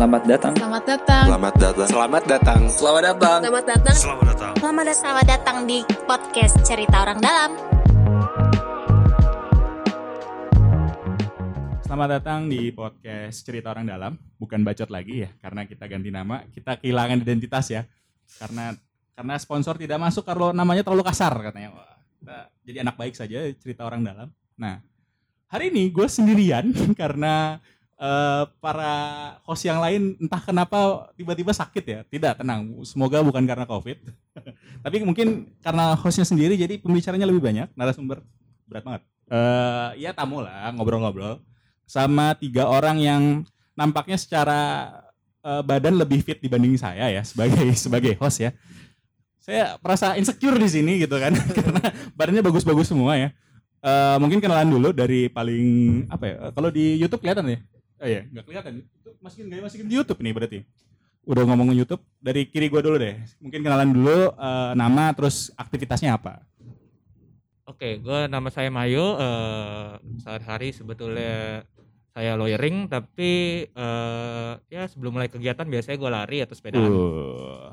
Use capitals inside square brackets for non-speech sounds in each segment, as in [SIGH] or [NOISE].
Selamat datang. Selamat datang. Selamat datang. Selamat datang. Selamat datang. Selamat datang. Selamat datang. Selamat datang. Selamat datang di podcast Cerita Orang Dalam. Selamat datang di podcast Cerita Orang Dalam. Bukan bacot lagi ya, karena kita ganti nama. Kita kehilangan identitas ya. Karena karena sponsor tidak masuk kalau namanya terlalu kasar katanya. Wah, kita jadi anak baik saja Cerita Orang Dalam. Nah, hari ini gue sendirian [LAUGHS] karena eh, para host yang lain entah kenapa tiba-tiba sakit ya. Tidak, tenang. Semoga bukan karena COVID. [LAUGHS] Tapi mungkin karena hostnya sendiri jadi pembicaranya lebih banyak. Narasumber berat banget. Eh, ya tamu lah ngobrol-ngobrol sama tiga orang yang nampaknya secara eh, badan lebih fit dibanding saya ya sebagai [LAUGHS] sebagai host ya. Saya merasa insecure di sini gitu kan [LAUGHS] karena badannya bagus-bagus semua ya. Eh, mungkin kenalan dulu dari paling apa ya? Kalau di YouTube kelihatan ya? Oh iya, nggak kelihatan. Itu masukin gak masukin di YouTube nih berarti. Udah ngomongin YouTube dari kiri gua dulu deh. Mungkin kenalan dulu eh, nama terus aktivitasnya apa. Oke, gue nama saya Mayu. eh sehari-hari sebetulnya saya lawyering, tapi eh ya sebelum mulai kegiatan biasanya gue lari atau sepedaan. Uh,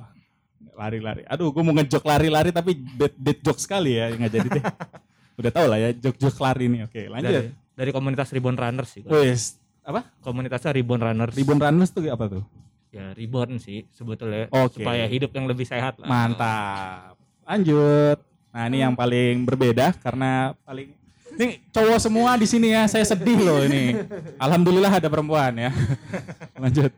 lari-lari. Aduh, gue mau ngejok lari-lari tapi dead, dead joke sekali ya nggak jadi deh. [LAUGHS] Udah tau lah ya jok-jok lari nih. Oke, lanjut. Dari, dari komunitas Ribbon Runners sih. gua. Wes, apa? Komunitasnya Ribbon Runners. Ribbon Runners tuh apa tuh? Ya Ribbon sih sebetulnya. Oke. Supaya hidup yang lebih sehat lah. Mantap. Lanjut. Nah, ini yang paling berbeda karena paling ini cowok semua di sini ya. Saya sedih loh ini. Alhamdulillah ada perempuan ya. [LAUGHS] Lanjut.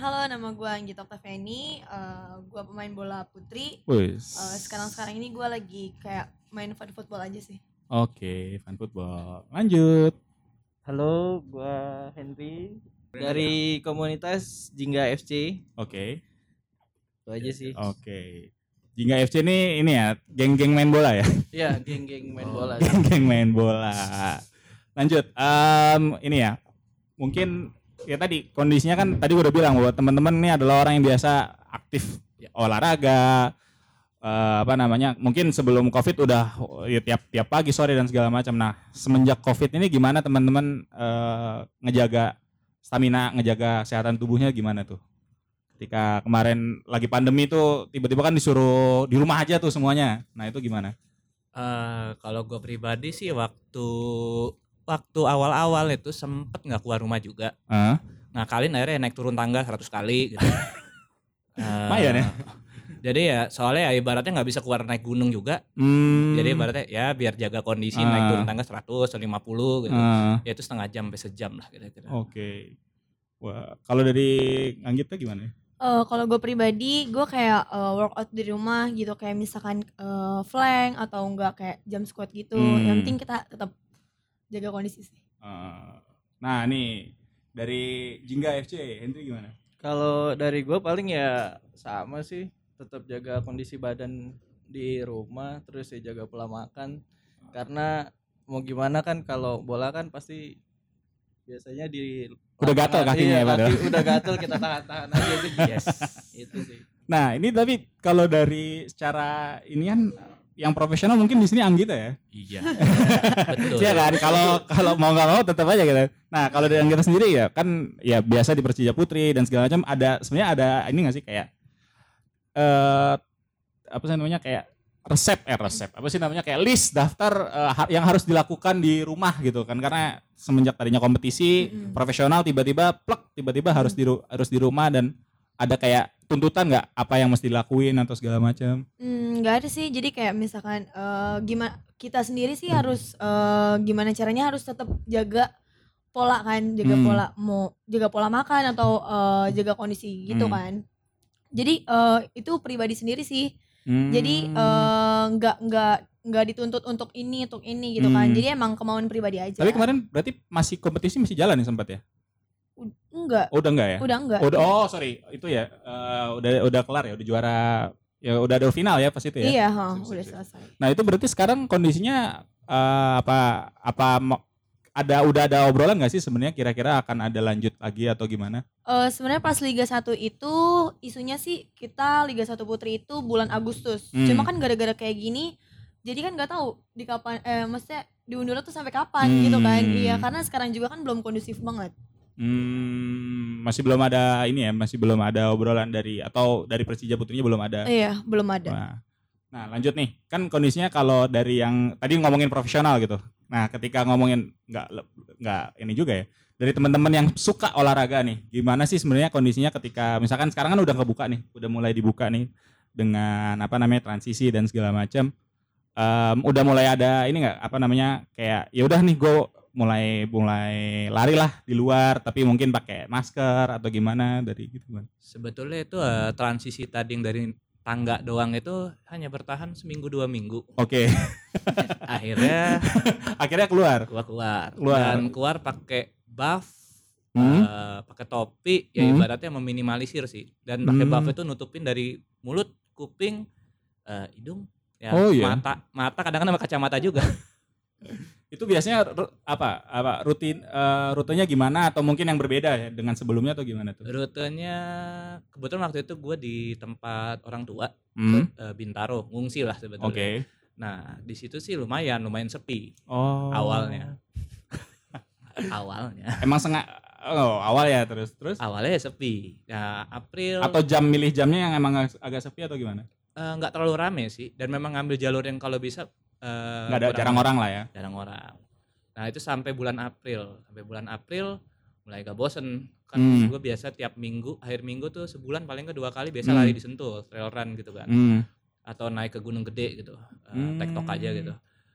Halo, nama gue Anggita Octaviani. Uh, gue pemain bola putri. Uh, sekarang-sekarang ini gue lagi kayak main fun football aja sih. Oke, fan football. Lanjut. Halo, gua Henry dari komunitas Jingga FC. Oke. Itu aja sih. Oke. Jingga FC ini ini ya, geng-geng main bola ya. [LAUGHS] Iya, geng-geng main bola. Geng-geng main bola. Lanjut. em, ini ya. Mungkin ya tadi kondisinya kan tadi gua udah bilang bahwa teman-teman ini adalah orang yang biasa aktif ya, olahraga eh, apa namanya? Mungkin sebelum Covid udah ya, tiap tiap pagi, sore dan segala macam. Nah, semenjak Covid ini gimana teman-teman eh, ngejaga stamina, ngejaga kesehatan tubuhnya gimana tuh? Ketika kemarin lagi pandemi tuh tiba-tiba kan disuruh di rumah aja tuh semuanya. Nah, itu gimana? Eh, kalau gue pribadi sih waktu waktu awal-awal itu sempet nggak keluar rumah juga. Hah? Ngakalin akhirnya naik turun tangga 100 kali gitu. Eh, [LAUGHS] Lumayan ya. Jadi ya soalnya ya ibaratnya nggak bisa keluar naik gunung juga. Hmm. Jadi ibaratnya ya biar jaga kondisi Ah. naik turun tangga 100 atau 50 gitu. Ah, Ya itu setengah jam sampai sejam lah kira-kira. Oke. Wah, kalau dari Anggita gimana? Uh, kalau gue pribadi, gue kayak uh, workout di rumah gitu. Kayak misalkan uh, flank atau enggak kayak jump squat gitu. Hmm. Yang penting kita tetap jaga kondisi sih. Eh, nah, nih dari Jingga FC, Henry gimana? Kalau dari gua paling ya sama sih, tetap jaga kondisi badan di rumah, terus ya jaga pola makan. Karena mau gimana kan kalau bola kan pasti biasanya di Udah gatel kakinya ya, padahal. kaki udah gatel kita tahan-tahan aja sih. Yes. Itu sih. Nah, ini tapi kalau dari secara ini kan yang profesional mungkin di sini Anggita ya. Iya. [LAUGHS] Betul. Iya kan? Kalau kalau mau nggak mau tetap aja gitu. Nah, kalau dari Anggita sendiri ya kan ya biasa di Persija Putri dan segala macam ada sebenarnya ada ini nggak sih kayak eh apa sih namanya kayak resep eh resep apa sih namanya kayak list daftar eh, ha- yang harus dilakukan di rumah gitu kan karena semenjak tadinya kompetisi Mm-mm. profesional tiba-tiba plek tiba-tiba harus di ru- harus di rumah dan ada kayak tuntutan nggak apa yang mesti dilakuin atau segala macam Hmm, nggak ada sih. Jadi kayak misalkan eh, gimana kita sendiri sih harus eh, gimana caranya harus tetap jaga pola kan, jaga Hmm. pola mau jaga pola makan atau eh, jaga kondisi gitu Hmm. kan. Jadi eh, itu pribadi sendiri sih. Hmm. Jadi eh, nggak nggak nggak dituntut untuk ini untuk ini gitu kan. Hmm. Jadi emang kemauan pribadi aja. tapi kemarin berarti masih kompetisi masih jalan nih sempat ya enggak, oh, udah enggak ya udah enggak. Udah, oh sorry itu ya eh, udah udah kelar ya udah juara ya udah ada final ya pas itu ya Iya, sip, udah selesai. nah itu berarti sekarang kondisinya eh, apa apa ada udah ada obrolan nggak sih sebenarnya kira-kira akan ada lanjut lagi atau gimana Eh sebenarnya pas Liga 1 itu isunya sih kita Liga 1 Putri itu bulan Agustus. Hmm. Cuma kan gara-gara kayak gini jadi kan nggak tahu di kapan eh maksudnya diundur tuh sampai kapan Hmm. gitu kan. Iya, karena sekarang juga kan belum kondusif banget. Hmm, masih belum ada ini ya, masih belum ada obrolan dari atau dari Persija putrinya belum ada. Iya, belum ada. Nah, nah, lanjut nih, kan kondisinya kalau dari yang tadi ngomongin profesional gitu. Nah, ketika ngomongin nggak nggak ini juga ya, dari teman-teman yang suka olahraga nih, gimana sih sebenarnya kondisinya ketika misalkan sekarang kan udah kebuka nih, udah mulai dibuka nih dengan apa namanya transisi dan segala macam. Em, udah mulai ada ini nggak apa namanya kayak ya udah nih gue mulai mulai lari lah di luar tapi mungkin pakai masker atau gimana dari gitu kan. Sebetulnya itu eh, transisi tadi yang dari tangga doang itu hanya bertahan seminggu dua minggu. Oke, [LAUGHS] Akhirnya akhirnya keluar. gua keluar Keluar. dan keluar pakai buff, Hmm. eh, pakai topi, ya Hmm. ibaratnya meminimalisir sih. Dan pakai Hmm. buff itu nutupin dari mulut, kuping, eh, hidung, ya Oh, iya. mata, mata kadang-kadang pakai kacamata juga. [LAUGHS] Itu biasanya apa apa rutin eh, rutenya gimana atau mungkin yang berbeda ya dengan sebelumnya atau gimana tuh? Rutenya kebetulan waktu itu gue di tempat orang tua Hmm. eh, Bintaro, ngungsi lah Oke. sebetulnya. Nah di situ sih lumayan, lumayan sepi Oh. awalnya. [LAUGHS] awalnya, Emang sengaja oh, awal ya terus terus awalnya ya sepi. Ya April atau jam milih jamnya yang emang agak, sepi atau gimana? eh, nggak terlalu rame sih, dan memang ngambil jalur yang kalau bisa eh, Nggak ada kurang- jarang orang lah ya. jarang orang. Nah itu sampai bulan April, sampai bulan April mulai gak bosen kan Hmm. gue biasa tiap minggu akhir minggu tuh sebulan paling ke dua kali biasa Hmm. lari di Sentul trail run gitu kan Hmm. atau naik ke gunung gede gitu eh, Hmm. tektok aja gitu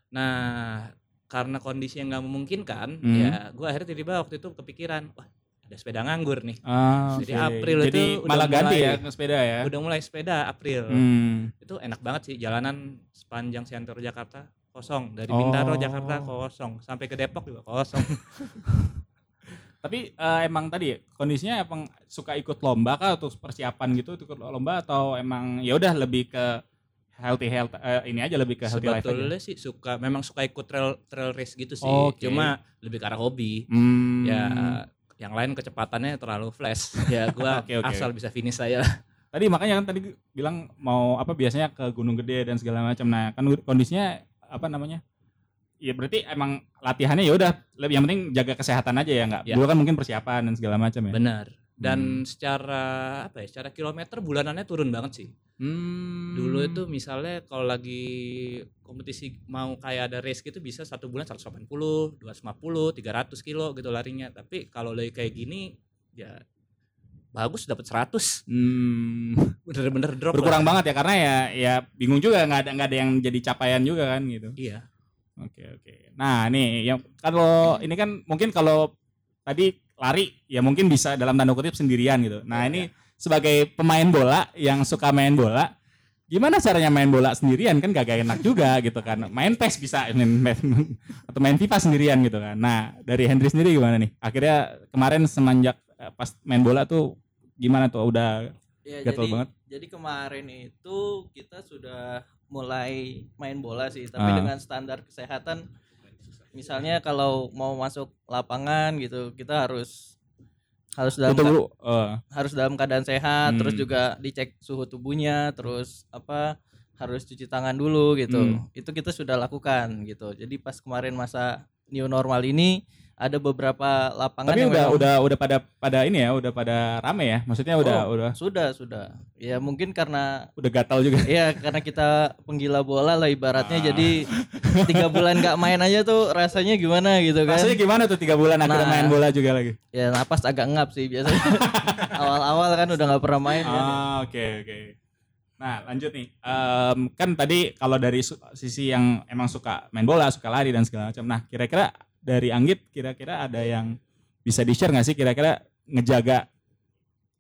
nah karena kondisi yang nggak memungkinkan Hmm. ya gue akhirnya tiba-tiba waktu itu kepikiran wah ada sepeda nganggur nih Ah, Jadi oke. April Jadi itu udah malah ganti mulai- ya ke sepeda ya. udah mulai sepeda April Hmm. itu enak banget sih jalanan sepanjang Siantoro Jakarta kosong dari Oh. Bintaro Jakarta kosong sampai ke Depok juga kosong [LAUGHS] [LAUGHS] Tapi eh, emang tadi kondisinya emang suka ikut lomba kah atau persiapan gitu ikut lomba atau emang ya udah lebih ke healthy health eh, ini aja lebih ke healthy life sebetulnya sih suka memang suka ikut trail trail race gitu sih Oke. cuma lebih ke arah hobi Hmm. ya yang lain kecepatannya terlalu flash [LAUGHS] ya gua Oke, oke. asal bisa finish saya lah Tadi makanya kan tadi bilang mau apa biasanya ke Gunung Gede dan segala macam. Nah, kan kondisinya apa namanya? Ya berarti emang latihannya ya udah lebih yang penting jaga kesehatan aja ya nggak. Ya. Dulu kan mungkin persiapan dan segala macam ya. benar dan Hmm. secara apa ya secara kilometer bulanannya turun banget sih Hmm. dulu itu misalnya kalau lagi kompetisi mau kayak ada race gitu bisa satu bulan 180 250 300 kilo gitu larinya tapi kalau lagi kayak gini ya bagus dapat 100 Hmm, bener-bener drop berkurang lah. banget ya karena ya ya bingung juga nggak ada nggak ada yang jadi capaian juga kan gitu. iya Oke oke. Nah nih yang kalau ini kan mungkin kalau tadi lari ya mungkin bisa dalam tanda kutip sendirian gitu. Nah Iya, ini sebagai pemain bola yang suka main bola, gimana caranya main bola sendirian kan gak enak juga gitu kan. Main PES bisa main, main- atau main FIFA sendirian gitu kan. Nah dari Hendry sendiri gimana nih? Akhirnya kemarin semenjak eh, pas main bola tuh gimana tuh udah Ya, Gatel jadi banget. jadi kemarin itu kita sudah mulai main bola sih, tapi Ah. dengan standar kesehatan misalnya kalau mau masuk lapangan gitu, kita harus harus dalam ka- dulu eh, harus dalam keadaan sehat, terus Hmm. juga dicek suhu tubuhnya, terus apa harus cuci tangan dulu gitu. Hmm. Itu kita sudah lakukan gitu. Jadi pas kemarin masa new normal ini ada beberapa lapangan tapi yang udah memang- udah udah pada pada ini ya udah pada rame ya maksudnya udah Oh. udah sudah sudah. Ya mungkin karena udah gatal juga Iya karena kita penggila bola lah ibaratnya Ah. jadi tiga bulan nggak main aja tuh rasanya gimana gitu kan Rasanya gimana tuh tiga bulan akhirnya Nah. main bola juga lagi? ya napas agak ngap sih biasanya [LAUGHS] awal-awal kan udah nggak pernah main Ah, oke oke. Nah lanjut nih, Em, kan tadi kalau dari sisi yang emang suka main bola, suka lari dan segala macam. Nah kira-kira dari Anggit, kira-kira ada yang bisa di share nggak sih? Kira-kira ngejaga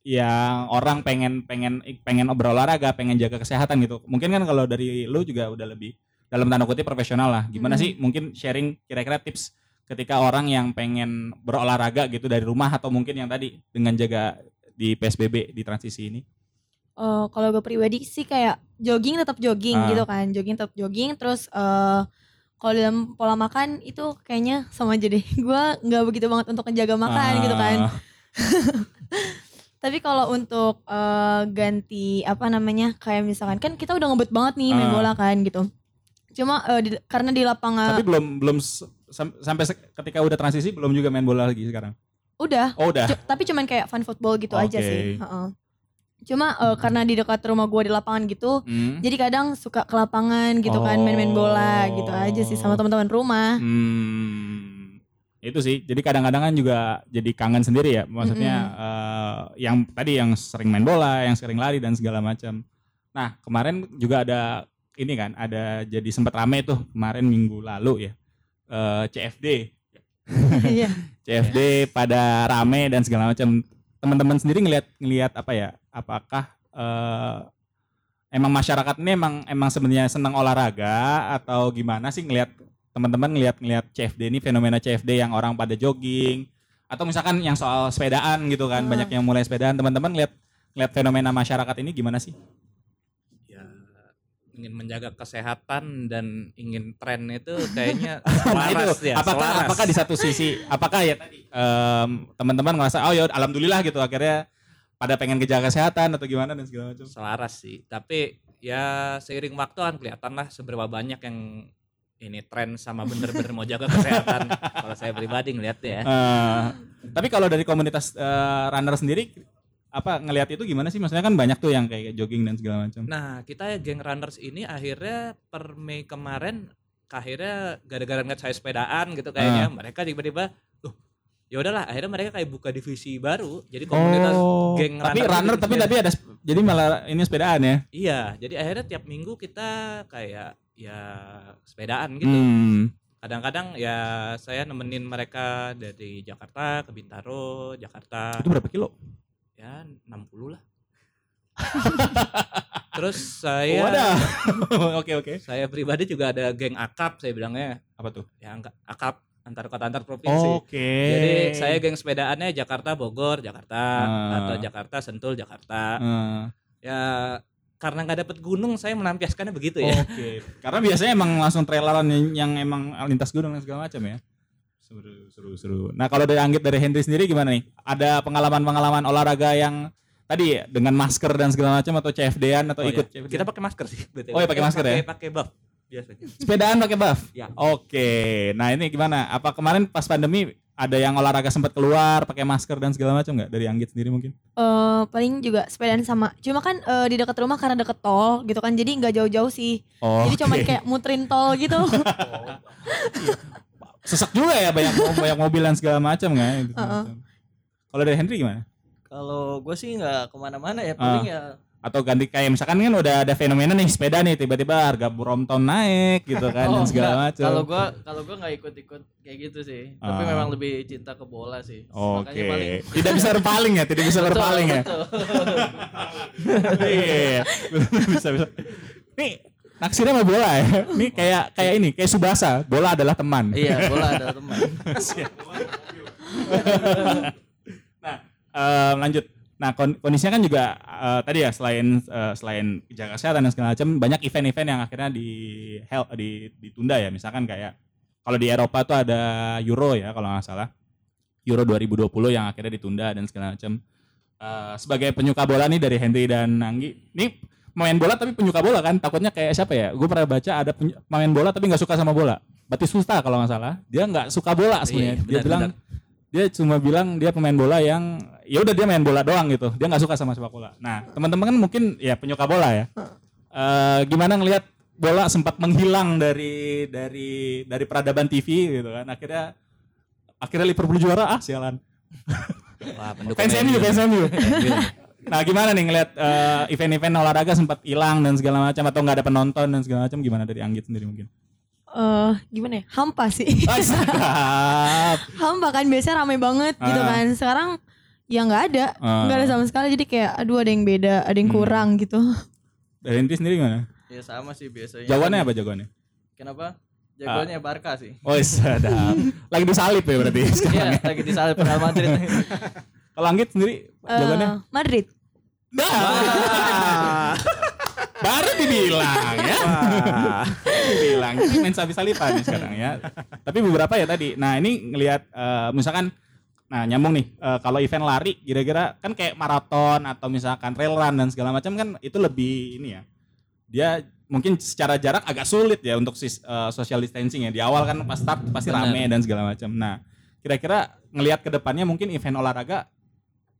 yang orang pengen pengen pengen berolahraga, pengen jaga kesehatan gitu. Mungkin kan kalau dari lu juga udah lebih dalam tanda kutip profesional lah. Gimana Hmm. sih? Mungkin sharing kira-kira tips ketika orang yang pengen berolahraga gitu dari rumah atau mungkin yang tadi dengan jaga di PSBB di transisi ini. Eh, kalau gue pribadi sih kayak jogging tetap jogging Ah. gitu kan jogging tetap jogging terus eh kalau dalam pola makan itu kayaknya sama aja deh [LAUGHS] gue nggak begitu banget untuk menjaga makan gitu kan Ah, [LAUGHS] tapi kalau untuk eh, ganti apa namanya kayak misalkan kan kita udah ngebet banget nih main Ah. bola kan gitu cuma eh, di- karena di lapangan Tapi belum belum sam- sampai ketika udah transisi belum juga main bola lagi sekarang. Udah, Oh udah. Tapi cuman kayak fun football gitu aja Oke. sih. Heeh. Cuma eh, karena di dekat rumah gue di lapangan gitu, Hmm. jadi kadang suka ke lapangan gitu kan main-main bola gitu aja sih sama Oh. teman-teman rumah. Hmm, itu sih. Jadi kadang-kadang kan juga jadi kangen sendiri ya. Maksudnya eh, yang tadi yang sering main bola, yang sering lari dan segala macam. Nah kemarin juga ada ini kan, ada jadi sempat rame tuh kemarin minggu lalu ya. eh, CFD, [LAUGHS] Iya. CFD pada rame dan segala macam. Teman-teman sendiri ngelihat ngelihat apa ya? Apakah eh, emang masyarakat ini emang emang sebenarnya senang olahraga atau gimana sih ngelihat teman-teman ngelihat ngelihat CFD ini fenomena CFD yang orang pada jogging atau misalkan yang soal sepedaan gitu kan Hmm. banyak yang mulai sepedaan teman-teman ngelihat ngelihat fenomena masyarakat ini gimana sih? ya ingin menjaga kesehatan dan ingin tren itu kayaknya [LAUGHS] selaras itu ya apakah selaras. apakah di satu sisi apakah ya tadi em, teman-teman ngerasa oh ya alhamdulillah gitu akhirnya pada pengen kejaga kesehatan atau gimana dan segala macam. selaras sih tapi ya seiring waktu kan kelihatan lah seberapa banyak yang ini tren sama bener-bener mau jaga kesehatan [LAUGHS] kalau saya pribadi ngeliatnya ya Eh, tapi kalau dari komunitas eh, runner sendiri apa ngelihat itu gimana sih? Maksudnya kan banyak tuh yang kayak jogging dan segala macam. nah kita geng runners ini akhirnya per Mei kemarin akhirnya gara-gara ngeliat saya sepedaan gitu kayaknya mereka tiba-tiba ya udahlah akhirnya mereka kayak buka divisi baru jadi komunitas Oh, geng tapi runner runner tapi tapi ada jadi malah ini sepedaan ya. Iya, jadi akhirnya tiap minggu kita kayak ya sepedaan gitu. Hmm. Kadang-kadang ya saya nemenin mereka dari Jakarta ke Bintaro, Jakarta Itu berapa kilo? ya 60 lah. [LAUGHS] Terus saya Wadah. [LAUGHS] Oke oke. saya pribadi juga ada geng akap saya bilangnya. Apa tuh? Ya akap antar kota antar provinsi. Oke. Jadi saya geng sepedaannya Jakarta Bogor, Jakarta Ah. atau Jakarta Sentul, Jakarta. Eh, Ya karena nggak dapet gunung saya melampiaskannya begitu ya. Oke. Karena biasanya emang langsung traileran yang, yang emang lintas gunung dan segala macam ya. Seru seru seru. Nah, kalau dari Anggit dari Henry sendiri gimana nih? Ada pengalaman-pengalaman olahraga yang tadi ya, dengan masker dan segala macam atau CFD-an atau Oh, ikut iya. CFD? Kita pakai masker sih. BTW. Oh, iya, pakai masker ya? Pakai pakai buff biasanya. sepedaan pakai buff. Ya. Oke. Nah, ini gimana? Apa kemarin pas pandemi ada yang olahraga sempat keluar pakai masker dan segala macam nggak dari Anggit sendiri mungkin? Eh, paling juga sepedaan sama. Cuma kan eh, di dekat rumah karena deket tol gitu kan, jadi nggak jauh-jauh sih. Oh. Jadi cuman kayak muterin tol gitu. [LAUGHS] sesak juga ya banyak banyak mobil dan segala macam kan. gitu. Heeh. Kalau dari Henry gimana? Kalau gue sih nggak ke mana-mana ya, paling ya atau ganti kayak misalkan kan udah ada fenomena nih sepeda nih tiba-tiba harga Brompton naik gitu kan [LAUGHS] dan Oh, segala enggak. macam. Kalau gua kalau gua nggak ikut-ikut kayak gitu sih. Tapi Ah. memang lebih cinta ke bola sih. Oke. Makanya paling [LAUGHS] Tidak bisa berpaling ya, tidak bisa [LAUGHS] berpaling ya. betul. Iya. bisa bisa. Nih naksirnya sama bola ya. Nih kayak kayak ini, kayak Subasa, bola adalah teman. Iya, bola adalah teman. nah, em, lanjut. Nah, kon- kondisinya kan juga eh, tadi ya selain eh, selain jaga kesehatan dan segala macam banyak event-event yang akhirnya di hel- di ditunda ya. Misalkan kayak kalau di Eropa tuh ada Euro ya kalau nggak salah. Euro 2020 yang akhirnya ditunda dan segala macam. Eh, sebagai penyuka bola nih dari Henry dan Anggi, nih main bola tapi penyuka bola kan takutnya kayak siapa ya? Gue pernah baca ada pemain bola tapi nggak suka sama bola. Batista kalau nggak salah, dia nggak suka bola sebenarnya. Iya, dia benar, bilang dia cuma bilang dia pemain bola yang ya udah dia main bola doang gitu. Dia nggak suka sama sepak bola. Nah teman-teman kan mungkin ya penyuka bola ya. Eh, gimana ngelihat bola sempat menghilang dari dari dari peradaban TV gitu kan. Akhirnya akhirnya Liverpool juara ah sialan. [LAUGHS] Wah, Fans MU, fans MU. [LAUGHS] Nah gimana nih ngelihat eh, event-event olahraga sempat hilang dan segala macam atau nggak ada penonton dan segala macam gimana dari Anggit sendiri mungkin? Eh, gimana ya? Hampa sih. Sedap. [LAUGHS] Hampa kan biasanya rame banget gitu Ah. kan. Sekarang ya nggak ada, Ah. nggak ada sama sekali. Jadi kayak aduh ada yang beda, ada yang Hmm. kurang gitu. Dari Henry sendiri gimana? Ya sama sih biasanya. Jawabannya apa jagoannya? Kenapa? Jagoannya Barca sih. Oh [LAUGHS] sedap. Lagi disalip ya berarti sekarang. Iya, lagi disalip Real Madrid. [LAUGHS] Kalau Anggit sendiri Eh, jawabannya? Madrid. Nah. [LAUGHS] Baru dibilang ya. dibilang. Ini main sapi-salipan nih sekarang ya. Tapi beberapa ya tadi. Nah, ini ngelihat eh, misalkan nah nyambung nih eh, kalau event lari kira-kira kan kayak maraton atau misalkan trail run dan segala macam kan itu lebih ini ya. Dia mungkin secara jarak agak sulit ya untuk sis- eh, social distancing ya. Di awal kan pas start pasti Benar. rame dan segala macam. Nah, kira-kira ngelihat ke depannya mungkin event olahraga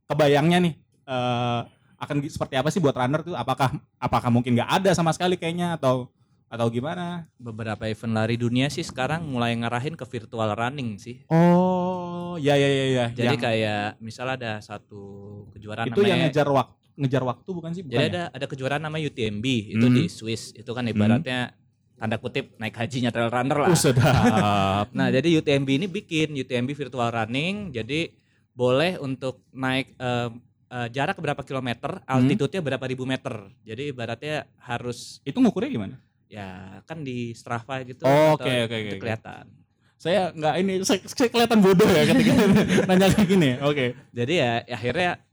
kebayangnya nih eh, akan seperti apa sih buat runner tuh? Apakah apakah mungkin nggak ada sama sekali kayaknya atau atau gimana? Beberapa event lari dunia sih sekarang mulai ngarahin ke virtual running sih. Oh, ya ya ya ya. Jadi Yang- kayak misal ada satu kejuaraan itu yang namanya ngejar waktu ngejar waktu bukan sih? Bukan Jadi ya? ada ada kejuaraan namanya UTMB itu Hmm. di Swiss. Itu kan ibaratnya tanda kutip naik hajinya trail runner lah. Uh. [LAUGHS] Nah, jadi UTMB ini bikin UTMB virtual running. Jadi boleh untuk naik eh, eh, jarak berapa kilometer, Hmm. altitude-nya berapa ribu meter. Jadi ibaratnya harus itu ngukurnya gimana? Ya kan di Strava gitu. Oh, atau oke, oke, itu oke. kelihatan. Saya nggak ini saya, saya kelihatan bodoh ya ketika [LAUGHS] nanya kayak gini. Oke. Jadi ya akhirnya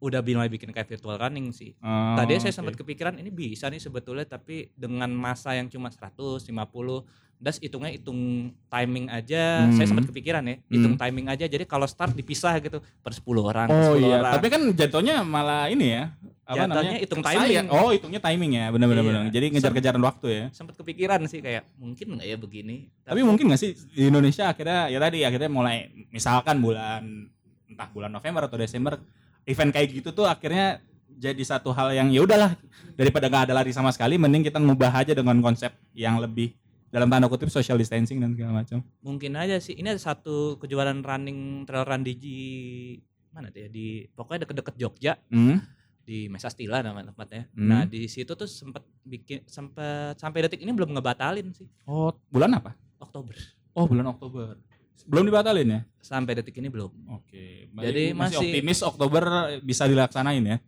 udah mulai bikin kayak virtual running sih. Oh, Tadi saya oke. sempat kepikiran ini bisa nih sebetulnya tapi dengan masa yang cuma 100, 50 das hitungnya hitung timing aja. Hmm. Saya sempat kepikiran ya, hitung Hmm. timing aja. Jadi kalau start dipisah gitu per 10 orang, per Oh 10 iya, orang. tapi kan jatuhnya malah ini ya. Apa Jatuhnya namanya? hitung timing. Oh, hitungnya timing ya, benar-benar. Iya. Jadi ngejar-kejaran waktu ya. sempat kepikiran sih kayak mungkin nggak ya begini. Tapi mungkin nggak sih di Indonesia akhirnya ya tadi akhirnya mulai misalkan bulan entah bulan November atau Desember event kayak gitu tuh akhirnya jadi satu hal yang ya udahlah daripada nggak ada lari sama sekali mending kita ngubah aja dengan konsep yang lebih dalam tanda kutip social distancing dan segala macam. mungkin aja sih. Ini ada satu kejuaraan running trail run di mana tuh ya di pokoknya deket-deket Jogja Hmm. di Mesastila nama tempatnya. Hmm. Nah di situ tuh sempat bikin sempat sampai detik ini belum ngebatalin sih Oh, bulan apa? Oktober. Oh, bulan Oktober. Belum dibatalin ya? Sampai detik ini belum. Oke. Jadi masih, masih- optimis Oktober bisa dilaksanain ya.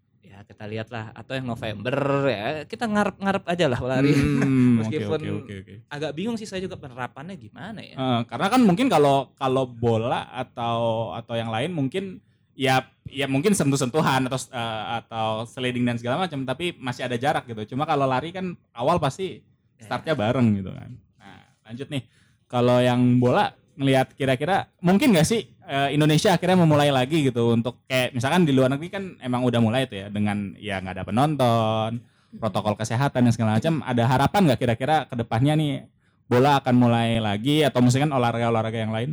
Ya kita lihat lah atau yang November ya kita ngarep-ngarep aja lah lari. Hmm, [LAUGHS] Meskipun- oke oke oke. Agak bingung sih saya juga penerapannya gimana ya. Eh, karena kan mungkin kalau kalau bola atau atau yang lain mungkin ya ya mungkin sentuh-sentuhan atau eh, atau sliding dan segala macam tapi masih ada jarak gitu. Cuma kalau lari kan awal pasti startnya bareng gitu kan. Nah, lanjut nih. Kalau yang bola ngelihat kira-kira mungkin nggak sih eh, Indonesia akhirnya memulai lagi gitu untuk kayak misalkan di luar negeri kan emang udah mulai tuh ya dengan ya nggak ada penonton, protokol kesehatan dan segala macam. Ada harapan nggak kira-kira ke depannya nih bola akan mulai lagi atau misalkan olahraga-olahraga yang lain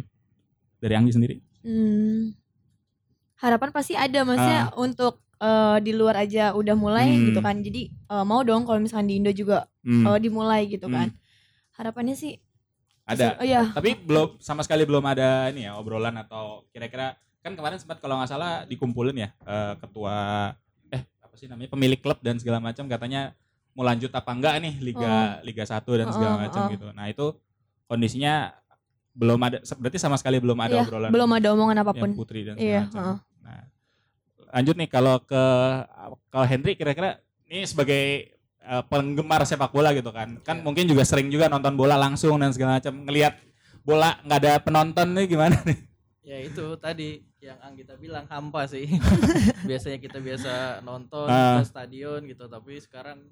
dari Anggi sendiri? Hmm. Harapan pasti ada maksudnya untuk eh, di luar aja udah mulai. Hmm. gitu kan. Jadi eh, mau dong kalau misalkan di Indo juga Hmm, eh, dimulai gitu Hmm. kan. Harapannya sih ada. Oh iya. Tapi belum sama sekali belum ada ini ya obrolan atau kira-kira kan kemarin sempat kalau nggak salah dikumpulin ya eh, ketua eh apa sih namanya pemilik klub dan segala macam katanya mau lanjut apa enggak nih liga liga 1 dan segala Oh, macam oh. gitu. Nah, itu kondisinya belum ada berarti sama sekali belum ada Iya, obrolan belum ada omongan apa pun. putri dan Iya, segala macam. heeh. Nah, lanjut nih kalau ke kalau Henry kira-kira ini sebagai eh, penggemar sepak bola gitu kan. Kan Iya. mungkin juga sering juga nonton bola langsung dan segala macam. Ngelihat bola nggak ada penonton nih gimana nih? Ya itu tadi yang Anggita bilang hampa sih. [LAUGHS] Biasanya kita biasa nonton Ah. ke stadion gitu, tapi sekarang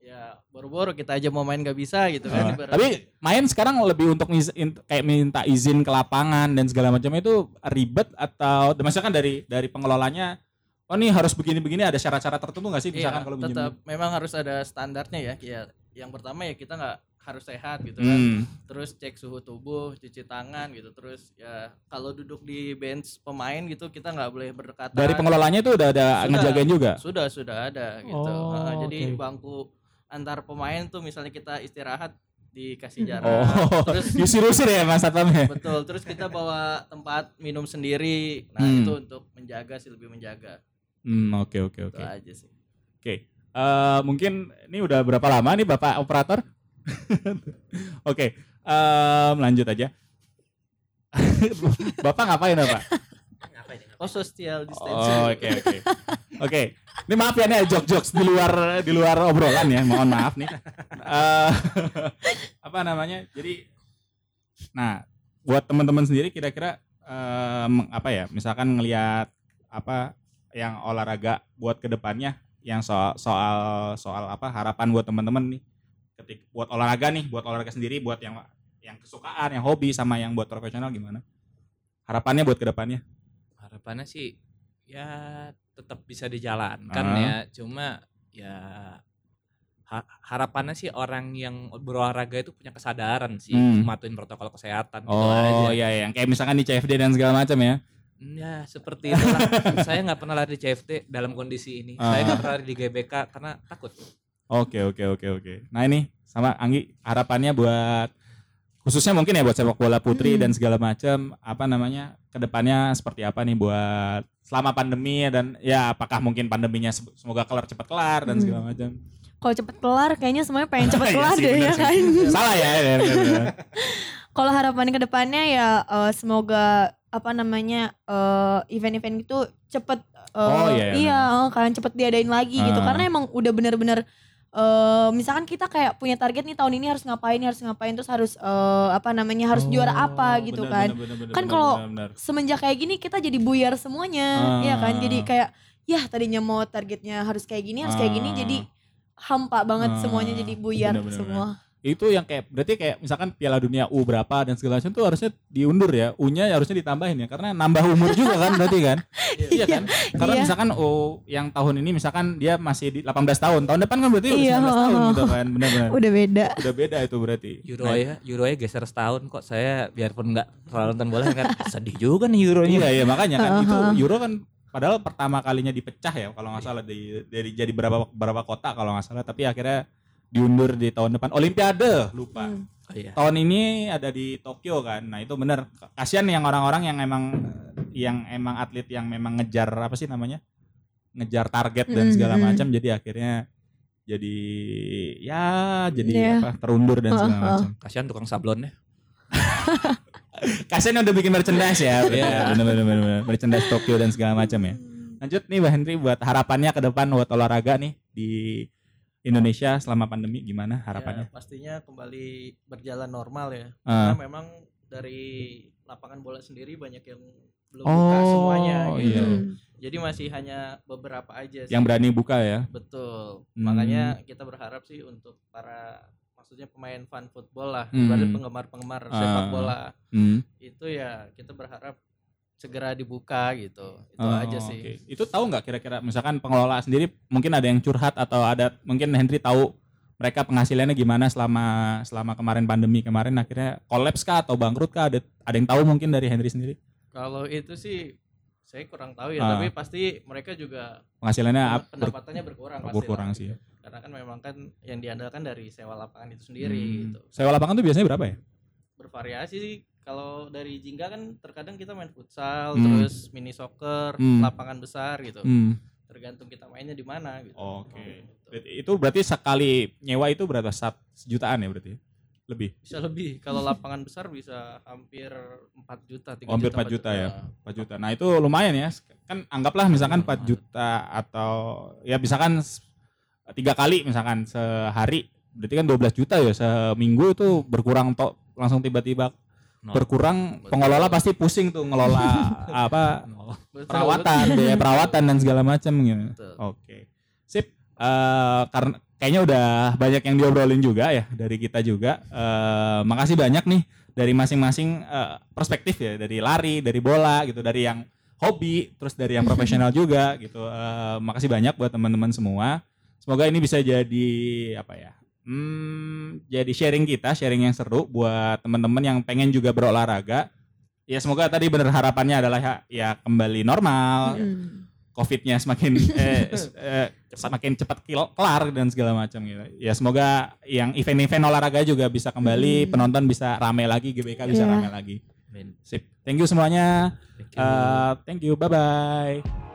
ya boro-boro kita aja mau main gak bisa gitu kan. Ibarat- tapi main sekarang lebih untuk kayak minta izin ke lapangan dan segala macam itu ribet atau misalkan dari dari pengelolanya oh nih harus begini-begini ada syarat-syarat tertentu nggak sih misalkan Iya, kalau tetap memang harus ada standarnya ya. Ya yang pertama ya kita nggak harus sehat gitu kan. Hmm. Terus cek suhu tubuh, cuci tangan gitu. Terus ya kalau duduk di bench pemain gitu kita nggak boleh berdekatan. Dari pengelolanya itu udah ada Sudah. ngejagain juga. Sudah sudah ada gitu. Oh, Heeh, jadi oke. bangku antar pemain tuh misalnya kita istirahat dikasih Hmm. jarak. Oh, Terus [LAUGHS] diusir-usir ya Mas Satpamnya. betul. Terus kita bawa tempat minum sendiri. Nah Hmm. itu untuk menjaga sih lebih menjaga. Hmm, oke oke Itu oke. aja sih. Oke. Eh, mungkin ini udah berapa lama nih Bapak operator? [LAUGHS] Oke, em, lanjut aja. [LAUGHS] Bapak ngapain Bapak? Oh social Oh, distancing. oke oke. Oke. Ini maaf ya nih jok-jokes di luar di luar obrolan ya. Mohon maaf nih. Eh, apa namanya? Jadi nah, buat teman-teman sendiri kira-kira em, apa ya? Misalkan ngelihat apa yang olahraga buat ke depannya yang soal soal soal apa harapan buat teman-teman nih ketik buat olahraga nih buat olahraga sendiri buat yang yang kesukaan yang hobi sama yang buat profesional gimana harapannya buat ke depannya Harapannya sih ya tetap bisa dijalankan Ah. ya. Cuma ya ha- harapannya sih orang yang berolahraga itu punya kesadaran sih Hmm. mematuhi protokol kesehatan gitu Oh aja. iya yang kayak misalkan di CFD dan segala macam ya. Ya seperti itulah. [LAUGHS] saya nggak pernah lari di CFT dalam kondisi ini. Saya Ah. nggak pernah lari di GBK karena takut. Oke oke oke oke. Nah ini sama Anggi harapannya buat khususnya mungkin ya buat sepak bola putri Hmm. dan segala macam apa namanya ke depannya seperti apa nih buat selama pandemi dan ya apakah mungkin pandeminya se- semoga kelar cepat kelar dan Hmm. segala macam. Kalau cepet kelar kayaknya semuanya pengen [LAUGHS] cepet Iya kelar deh ya kan. Salah ya. ya. [LAUGHS] Kalau harapan ke depannya ya eh, semoga apa namanya eh, event-event itu cepet eh, Oh, iya, iya, kan cepet diadain lagi gitu Ah. karena emang udah bener-bener eh, misalkan kita kayak punya target nih tahun ini harus ngapain harus ngapain terus harus eh, apa namanya harus juara apa Oh, gitu bener, kan bener, bener, bener, Kan bener, kalau bener, bener. semenjak kayak gini kita jadi buyar semuanya ya kan Ah. jadi kayak ya tadinya mau targetnya harus kayak gini harus kayak gini Ah. jadi hampa banget Ah, semuanya jadi buyar bener, bener, semua itu yang kayak berarti kayak misalkan Piala Dunia U berapa dan segala macam tuh harusnya diundur ya. U-nya harusnya ditambahin ya karena nambah umur juga kan berarti kan? [LAUGHS] Iya kan? Karena Iya. misalkan U yang tahun ini misalkan dia masih di 18 tahun tahun depan kan berarti udah Iya, 19 tahun oh, gitu kan? Benar-benar udah beda. Udah beda itu berarti. Euro Nah, ya, Euro ya geser setahun kok. Saya biarpun nggak terlalu nonton bola kan sedih juga nih Euronya. iya iya makanya kan. Itu Uh-huh. Euro kan padahal pertama kalinya dipecah ya kalau nggak salah dari dari jadi berapa berapa kota kalau nggak salah. Tapi akhirnya diundur di tahun depan Olimpiade lupa Hmm. Oh, iya. tahun ini ada di Tokyo kan. Nah, itu bener. Kasihan yang orang-orang yang emang yang emang atlet yang memang ngejar apa sih namanya? Ngejar target dan Mm, segala mm. macam jadi akhirnya jadi ya jadi Iya. apa? terundur dan segala Uh, uh. macam. Kasihan tukang sablonnya. [LAUGHS] Kasihan udah bikin merchandise ya. Iya. Bener bener bener. bener. Merchandise Tokyo dan segala macam ya. Lanjut nih Mbak Henry buat harapannya ke depan buat olahraga nih di Indonesia selama pandemi gimana harapannya? Ya, pastinya kembali berjalan normal ya. Ah. Karena memang dari lapangan bola sendiri banyak yang belum buka semuanya Oh, gitu. iya. Jadi masih hanya beberapa aja sih. Yang berani buka ya. Betul. Hmm. Makanya kita berharap sih untuk para maksudnya pemain fan football lah, Hmm. penggemar-penggemar sepak Ah. bola Hmm. itu ya kita berharap segera dibuka gitu. Itu Oh, aja sih. oke. Itu tahu nggak kira-kira misalkan pengelola sendiri mungkin ada yang curhat atau ada mungkin Henry tahu mereka penghasilannya gimana selama selama kemarin pandemi kemarin akhirnya kolaps kah atau bangkrut kah ada ada yang tahu mungkin dari Henry sendiri Kalau itu sih saya kurang tahu ya, Ah. tapi pasti mereka juga penghasilannya ap- ber- pendapatannya berkurang pasti berkurang sih ya. Karena kan memang kan yang diandalkan dari sewa lapangan itu sendiri Hmm. gitu. Sewa lapangan tuh biasanya berapa ya? Bervariasi sih. Kalau dari Jingga kan terkadang kita main futsal, Hmm. terus mini soccer, Hmm. lapangan besar gitu. Hmm. Tergantung kita mainnya di mana gitu. Oke. Gitu. Berarti- Itu berarti sekali nyewa itu berapa? Sat, sejutaan ya berarti? Lebih. Bisa lebih. Kalau lapangan besar bisa hampir 4 juta, 3 Oh, hampir 4 juta ya. 4 juta. Nah, itu lumayan ya. Kan anggaplah misalkan 4 juta atau ya misalkan tiga kali misalkan sehari berarti kan 12 juta ya seminggu itu berkurang tok langsung tiba-tiba No. berkurang Betul. pengelola pasti pusing tuh ngelola [LAUGHS] apa No. Perawatan biaya perawatan dan segala macam gitu. Oke. Sip. Eh, karena kayaknya udah banyak yang diobrolin juga ya dari kita juga. Eh, makasih banyak nih dari masing-masing eh, perspektif ya, dari lari, dari bola gitu, dari yang hobi, terus dari yang profesional [LAUGHS] juga gitu. Eh, makasih banyak buat teman-teman semua. Semoga ini bisa jadi apa ya? Hmm, jadi sharing kita, sharing yang seru buat teman-teman yang pengen juga berolahraga. Ya semoga tadi bener harapannya adalah ya, ya kembali normal, Hmm. covidnya semakin [LAUGHS] eh, eh, semakin cepat kelar dan segala macam gitu. Ya semoga yang event-event olahraga juga bisa kembali, Hmm. penonton bisa rame lagi, GBK bisa Iya. rame lagi. Amin. Sip. Thank you semuanya. Thank you. Eh, thank you. Bye bye.